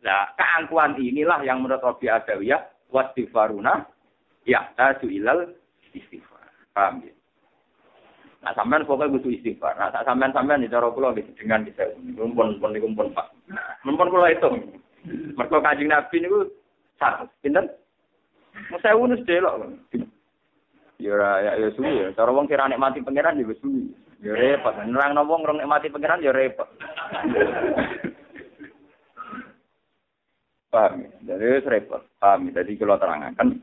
Nah, keangkuhan inilah yang menurut Rabi Adawiyah wastighfaruna ya tadu ilal istighfar. Paham ya? Nah, sampean pokoknya butuh istighfar. Nah, sampean sampean di cara kula dengan bisa pun pun niku pun Pak. Mun kula itu. Mergo Kanjeng Nabi niku satu. Pinten? Saya unus delok. Ya ora ya ya suwi ya. Cara wong kira nikmati pangeran ya suwi. Ya repot. Nerang wong ngrong nikmati pangeran ya repot. Paham ya? Jadi repot. Paham ya? Jadi kalau terangkan,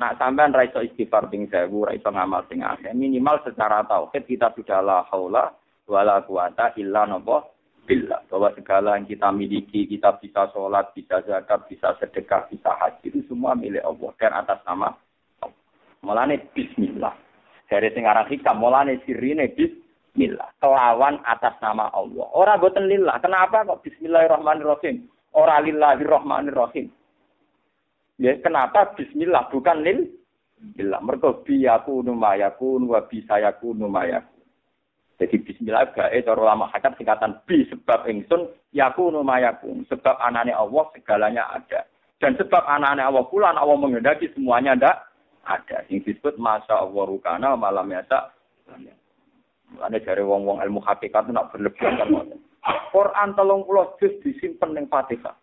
nak sampean ra iso istighfar ping 1000, ra iso ngamal sing akeh. Minimal secara tauhid kita sudah la haula wala quwata illa napa billah bahwa segala yang kita miliki, kita bisa sholat, bisa zakat, bisa sedekah, bisa haji itu semua milik Allah dan atas nama. Mulane Bismillah. Dari singarang hikam, mulane sirine Bismillah. Kelawan atas nama Allah. Orang boten lillah. Kenapa kok Bismillahirrahmanirrahim? Orang lillahirrahmanirrahim. Ya, kenapa Bismillah bukan lil? Billah. Mereka biyakunu mayakun wa bisayakunu mayakun. Jadi bismillah gae cara ulama hakam singkatan bi sebab ingsun yakunu mayakun. Sebab anane Allah segalanya ada. Dan sebab anane Allah pula Allah mengendaki semuanya ndak ada. Yang disebut masa Allah rukana malam yasa. Ada dari wong-wong ilmu hakikat itu nak berlebihan kan. Quran telung pulau juz disimpan ning Fatihah.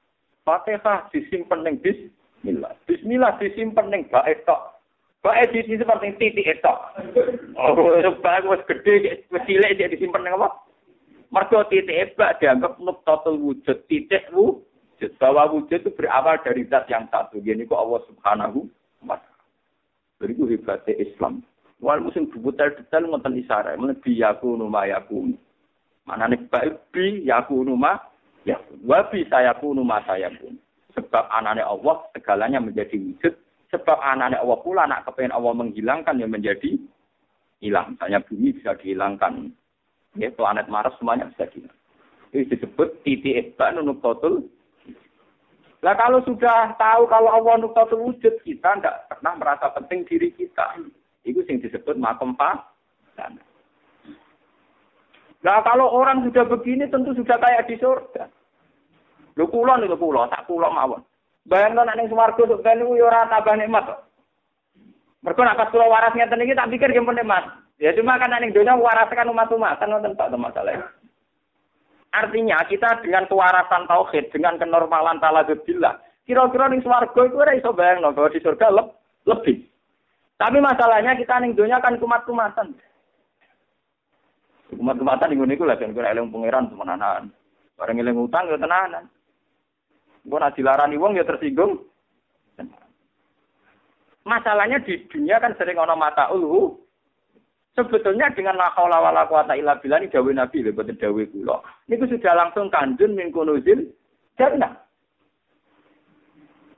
Fatihah disimpan ning Bismillah. Bismillah disimpan ning bae tok. Bae di sini seperti titik itu. Oh, sebab wis gede, wis cilik dia disimpan nang apa? Mergo titik ebak dianggap nuktatul wujud, titik wujud. Bahwa wujud itu berawal dari zat yang satu. Ini kok Allah subhanahu wa ta'ala. Jadi hebatnya Islam. Wal musim detail-detail ngoten isyarat. Bi yakunu ma yakunu. Mana nih bi yakunu ma yakunu. Wabi sayakunu ma sayakunu. Sebab anaknya Allah segalanya menjadi wujud Sebab anaknya Allah pula nak kepengen Allah menghilangkan yang menjadi hilang. Misalnya bumi bisa dihilangkan. Ya, planet Mars semuanya bisa dihilangkan. Ini disebut titik ibak nuktotul. Nah kalau sudah tahu kalau Allah nuktotul wujud, kita tidak pernah merasa penting diri kita. Itu yang disebut makom dan kalau orang sudah begini tentu sudah kayak di surga. Lu kulon itu kulon, tak kulon mawon. Bayangkan ning swarga sok ben yo ora tambah nikmat. Mergo nek pas kula waras tak pikir nggih nikmat. Ya cuma kan ning donya waras kan umat-umatan ngoten tok masalah. Artinya kita dengan kewarasan tauhid, dengan kenormalan taladzudillah, kira-kira ning swarga iku ora iso bayangno bahwa di surga le lebih. Tapi masalahnya kita ning donya kan kumat-kumatan. Kumat-kumatan ning ngene iku lha kan kira eling pangeran temenanan. Bareng eling utang yo tenanan. Gue nak dilarani wong ya tersinggung. Masalahnya di dunia kan sering ono mata ulu. Sebetulnya dengan la haula wala quwata illa billah ini dawuh Nabi lho boten dawuh. Niku sudah langsung kanjun min kunuzil jannah.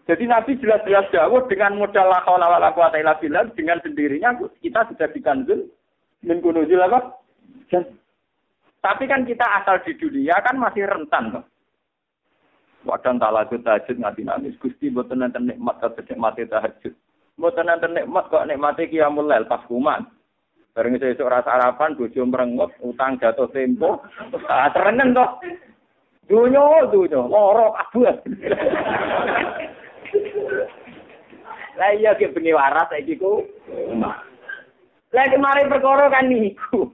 Jadi Nabi jelas-jelas dawuh dengan modal la haula wala quwata illa dengan sendirinya kita sudah dikanjun min apa? Tapi kan kita asal di dunia kan masih rentan kok. Wadang talajud tahajud ngati nangis. Gusti buatan nanti nikmat kau mati tahajud. Buatan nanti nikmat kok nikmati kiamul lel pas kuman. Bareng itu rasa sarapan, bojo merengut, utang jatuh tempo, ah tereneng toh. Dunyo, dunyo, loro kabeh. Lah iya ki bengi waras saiki ku. Lah kemarin perkara kan niku.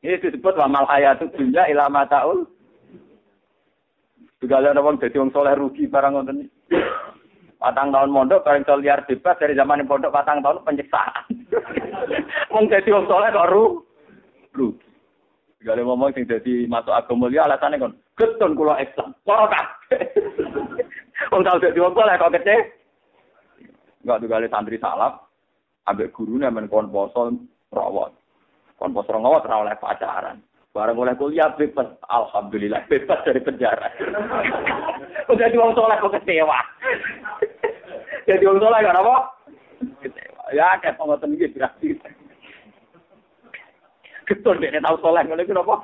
Ini disebut wa mal hayatu dunya ila mataul. Ada orang jadi orang soleh rugi barang ngoten. Patang tahun mondok bareng sol liar bebas dari zaman pondok patang tahun penyiksaan. Wong jadi orang soleh kok ru rugi. Ada ngomong sing jadi masuk agama mulia alasannya kon getun kula Islam. Kok kabeh. Wong tau dadi wong soleh kok kece. Enggak juga santri salaf ambek gurune men kon poso rawat. Kon pos orang awat oleh pacaran. Barang oleh kuliah bebas, alhamdulillah bebas dari penjara. Udah jadi orang soleh kok kecewa. jadi orang soleh kan apa? Kecewa. Ya kayak pengotan gitu berarti. Ketul dia tahu soleh ngono iku apa?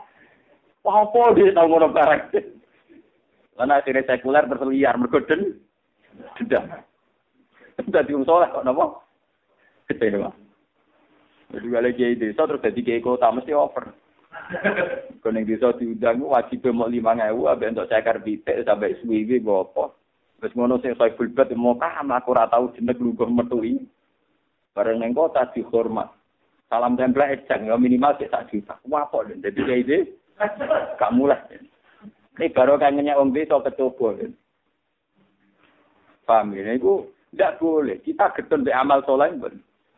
Wah apa dia tahu ngono barang. Karena akhirnya sekuler berliar mergoden. Sudah. Sudah diung soleh kok napa? Kecewa. Jadi kalau kiai desa terus jadi kiai kota mesti over. Kalau yang desa diundang wajib mau lima ngewu, abis untuk cekar bitek sampai suwi apa. Terus ngono sing saya fulbat mau kam aku ora tau jeneng lungguh metui. Bareng neng kota dihormat. Salam tempel ejang ya minimal sik sak juta. Wapo jadi kiai desa gak mulai. Ini baru kangennya om desa kecoba. Paham ya? Itu tidak boleh. Kita getun di amal soleh.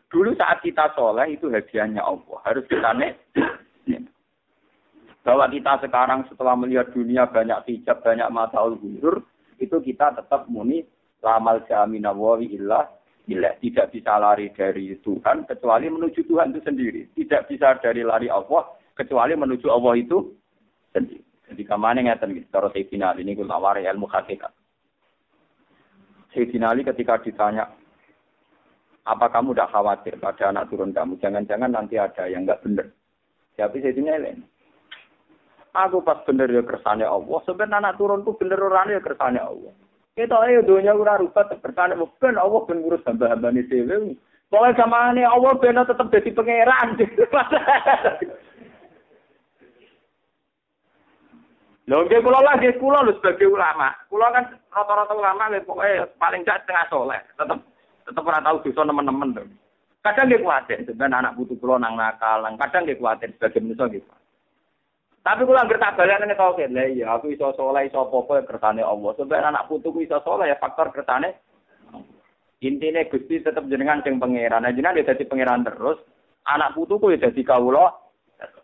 Dulu saat kita soleh itu hadiahnya Allah. Harus kita nek. Bahwa kita sekarang setelah melihat dunia banyak hijab, banyak mata ulur, itu kita tetap muni lamal jaminawawi illah illah. Tidak bisa lari dari Tuhan kecuali menuju Tuhan itu sendiri. Tidak bisa dari lari Allah kecuali menuju Allah itu sendiri. Jadi ke mana ngeten gitu. Kalau Sayyidina ini gue lawari ilmu hakikat. Sayyidina Ali ketika ditanya, apa kamu tidak khawatir pada anak turun kamu? Jangan-jangan nanti ada yang nggak benar. Tapi saya lain. Aku pas bener ya kersane Allah. Sebenarnya anak turunku bener orang ya kersane Allah. Kita ayo dunia ora rupa kersane bukan Allah ben ngurus hamba-hamba ini dewe. Pokoknya sama ini Allah benar tetap jadi pangeran. Lho nggih kula lagi kula lho sebagai ulama. Kula kan rata-rata ulama nggih pokoke paling gak setengah soleh. Tetep tetep ora tau dosa nemen-nemen to. Kadang nggih kuwatir sebenarnya anak putu kula nang nakal, kadang nggih kuwatir sebagai manusa nggih. Tapi kula anggere tak balane tau kene lha iya aku iso soleh iso apa-apa ya kersane Allah. Sebenarnya anak putuku iso soleh ya faktor kersane Intinya Gusti tetap jenengan sing pangeran. Nah, jenengan ya dadi pangeran terus. Anak putuku ya dadi kawula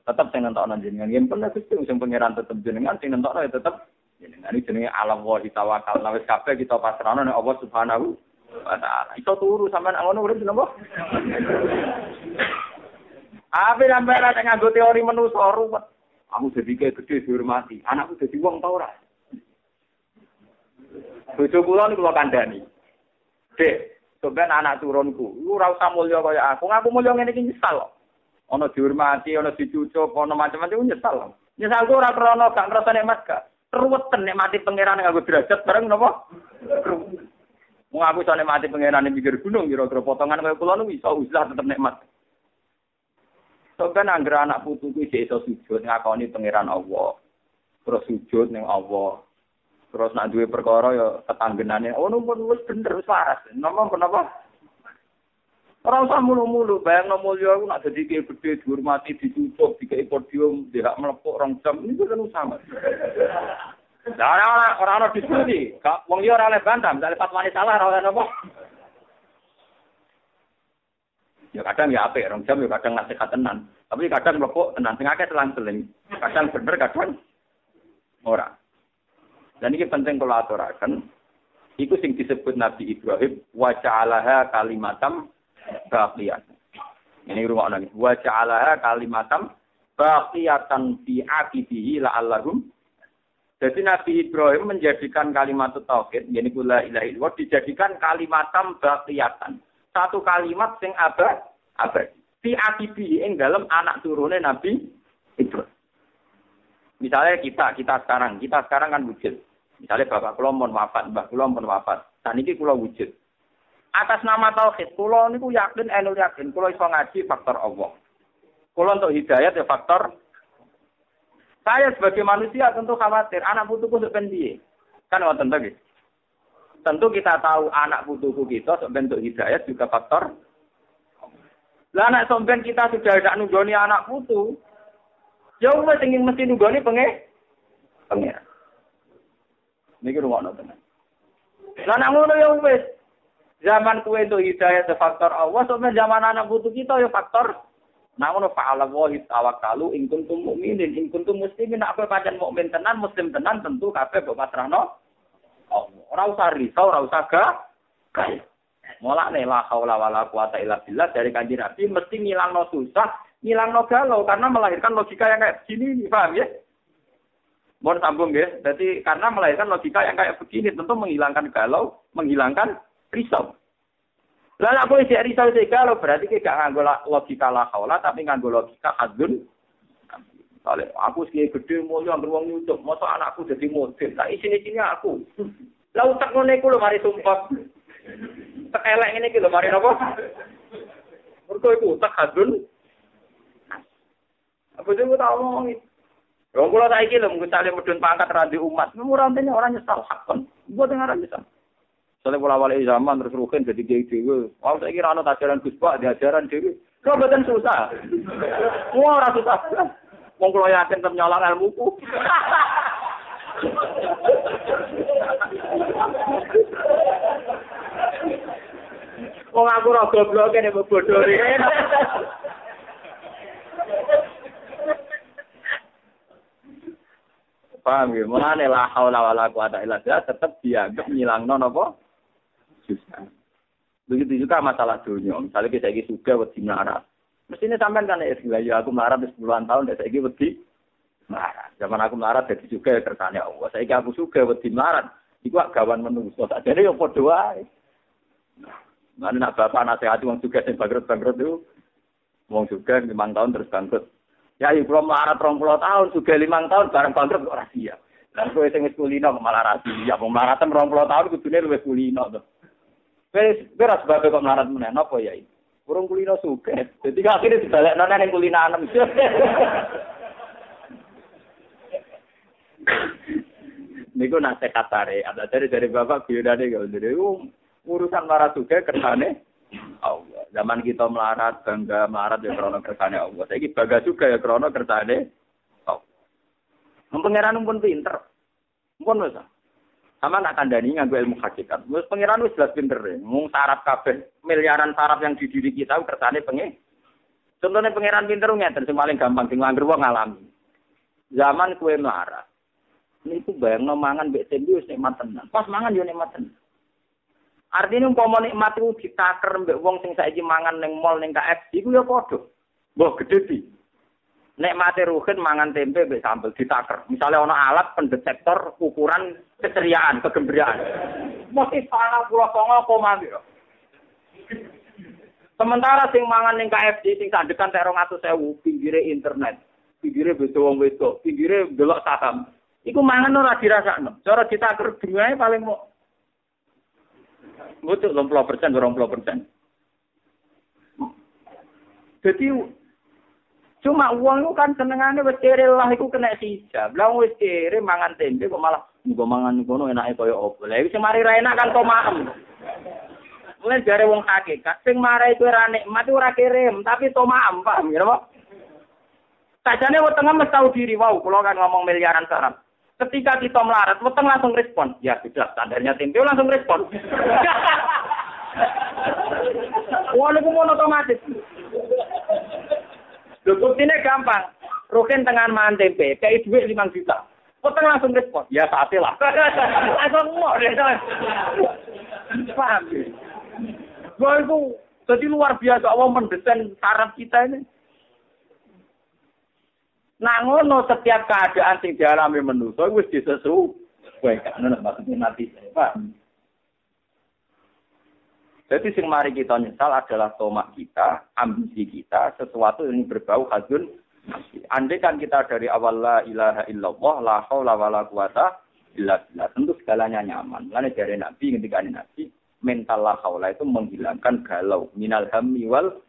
tetap sing nentokno jenengan. Yen pernah Gusti sing pangeran tetep jenengan sing nentokno ya tetep jenengan. Ini jenenge alam wa tawakal. Wis kabeh kita pasrahno nek Allah Subhanahu. Iso turu sampean ngono urip napa? Apa sampean ora nganggo teori manusa ruwet. Aku jadi kayak gede dihormati. Anakku jadi wong tau ora. Bojo kula niku kula kandhani. Dek, sampean anak turunku, lu ora usah mulya kaya aku. Ngaku mulya ngene iki nyesal kok. ana dihormati, ana dicucuk, ana macam-macam nyesal. Nyesal ora krana gak ngrasa nikmat gak. Ruweten nikmati pangeran nganggo derajat bareng napa? Wong aku iso nikmati ning pinggir gunung kira-kira potongan kaya kula niku iso usah tetep nikmat. Sampeyan anggere anak putuku iki iso sujud ngakoni pangeran Allah. Terus sujud ning Allah. Terus nak duwe perkara ya tetanggenane, oh numpun wis bener wis waras. Nomor kenapa? Ora usah mulu-mulu, bayang no mulya aku nak dadi kiai gede dihormati, ditutup, dikai podium, tidak melepuk rong jam, ini kan sama. Nah, ora ora ora diskusi, wong liya ora oleh bantah, misalnya fatwane salah ora oleh napa. Ya kadang ya apik, rong jam ya kadang nasihat tenan. Tapi kadang melepuk tenan, sing akeh selang-seling. Kadang bener, kadang ora. Dan ini penting kalau aturakan, itu sing disebut Nabi Ibrahim, wa ja'alaha kalimatam baqiyat. Ini rumah nangis. Wa ja'alaha kalimatam baqiyatan fi aqibihi la'allahum. Jadi Nabi Ibrahim menjadikan kalimat tauhid, yani kula illallah dijadikan kalimatam baqiyatan. Satu kalimat sing abad abad. Fi aqibihi ing dalam anak turune Nabi Ibrahim. Misalnya kita, kita sekarang, kita sekarang kan wujud. Misalnya bapak kula pun wafat, mbak kula wafat. Dan ini kula wujud atas nama tauhid kula niku yakin enul yakin kula iso ngaji faktor Allah. Kula untuk hidayat ya faktor saya sebagai manusia tentu khawatir anak putuku untuk piye. Kan wonten to Tentu kita tahu anak putuku kita bentuk hidayat juga faktor. Lah anak somben kita sudah tidak nunggoni anak putu. Ya wis ingin mesti nunggoni penge pengen. Niki rumah tenan. Lah nak ngono ya wis. Zaman kue itu hidayah itu faktor Allah, sampai zaman anak putu kita ya faktor Namun fa'ala wahi tawakkalu in kuntum mu'minin, in kuntum muslimin, apa pancen mukmin tenan, muslim tenan tentu kabeh mbok pasrahno Ora usah risau, ora usah ga. Mulane la haula wala quwata illa billah dari kanjeng Nabi mesti ngilangno susah, ngilangno galau karena melahirkan logika yang kayak begini, paham ya? Mohon sambung ya. Jadi karena melahirkan logika yang kayak begini tentu menghilangkan galau, menghilangkan risau. Lalu aku isi risau isi galau berarti kita nganggo logika la haula tapi nganggo logika adun. Kalau aku sih gede mulia beruang nyucuk, masa anakku jadi model. Tak sini sini aku. Lalu tak ngono iku lho mari sumpah. Tak elek ngene iki lho mari napa? Mergo iku tak hadun. Apa tau ngomong itu? Wong kula saiki lho mung sale medun pangkat randi umat. Murantene orang nyesal hakon. Gue dengar nyesal. Soalnya pola wali zaman terus rukin jadi kiai dewi. Wah saya kira anak ajaran Gus Pak, di ajaran dewi. Kau betul susah. Wah orang susah. Wong kula yakin nyolong ilmuku. Wong aku ora goblok kene bodoh Paham ya? Mulane la haula wala quwata illa billah tetep dianggap nyilangno napa? Susah. Begitu juga masalah dunia. Misalnya kita lagi suka wedi melarat. Mestinya sampean kan ya, ya aku melarat 10 tahun, dan saya wedi melarat. Zaman aku melarat jadi juga kersane Allah. Saya aku suka wedi melarat. Iku gawan menungso. Jadi ya padha wae. Mana nak bapak nasihat wong juga sing bangkrut-bangkrut itu wong juga lima tahun terus bangkrut. Ya ibu kalau melarat puluh tahun juga lima tahun bareng bangkrut kok rahasia. Kowe sing wis kulino malah rahasia. Wong melarat puluh tahun kudune luwih kulino to. Wis beras sebab kok melarat meneh napa ya iki? Urung kulino suke. Jadi akhirnya dibalik nona yang kulino anem. Niku nasihat tare, ada dari dari bapak biodane kalau dari urusan melarat juga kersane Allah. Zaman kita melarat, bangga melarat ya krono kersane Allah. Saya bangga juga ya krono kersane Allah. Pangeran pun pinter. Pun bisa. Sama nak kandani nganggo ilmu hakikat. Wis pangeran wis jelas pinter ya. Mung sarap kabeh miliaran sarap yang di diri kita kersane pengen. Contohnya pangeran pinter ngeten sing paling gampang sing langgar wong ngalami. Zaman kue melarat. Ini tuh bayang mangan mbek tempe wis nikmat tenan. Pas mangan yo nikmat tenan. Artinya umpama nikmat itu ditaker mbek wong sing saiki mangan ning mall ning KFC iku ya padha. Mbah gedhe di. Nikmate ruhin mangan tempe mbek sambel ditaker. Misalnya ana alat pendetektor ukuran keceriaan, kegembiraan. Mesti salah pulau songo koma Sementara sing mangan ning KFC sing sandekan tek 200.000 pinggire internet, pinggire beto wong wedok, pinggire delok saham. Iku mangan ora dirasakno. Cara ditaker dungae paling mau Betul, 20 persen, 20 persen. Jadi cuma uang itu kan senengannya wis kere lah iku kena sisa. Lah wis kere mangan tempe kok malah nggo mangan ngono enake kaya opo. Lah iki mari ra enak kan tomaem. Mulai jare wong hakikat sing marai kuwi ra nikmat ora kirim, tapi tomaem, ya, Pak? Sajane wetenge mesti tau diri wau, kula kan ngomong miliaran sarap. Ketika kita melarat, weteng langsung respon. Ya sudah, standarnya tempe langsung respon. Walaupun otomatis. Lho ini gampang. Rukin tengah mangan tempe, kayak duit 5 juta. Weteng langsung respon. Ya sate lah. langsung mau deh. Paham? Gue itu jadi luar biasa Allah mendesain saraf kita ini. Nah ngono setiap keadaan sing dialami manusa wis disesuaikan. Ngono maksudnya nanti. Pak. Jadi sing mari kita nyesal adalah tomak kita, ambisi kita, sesuatu yang berbau hadun. Andai kan kita dari awal la ilaha illallah, la haula wa la quwata illa billah. Tentu segalanya nyaman. Lalu dari Nabi, ketika Nabi, mental la haula itu menghilangkan galau. Minal hammi wal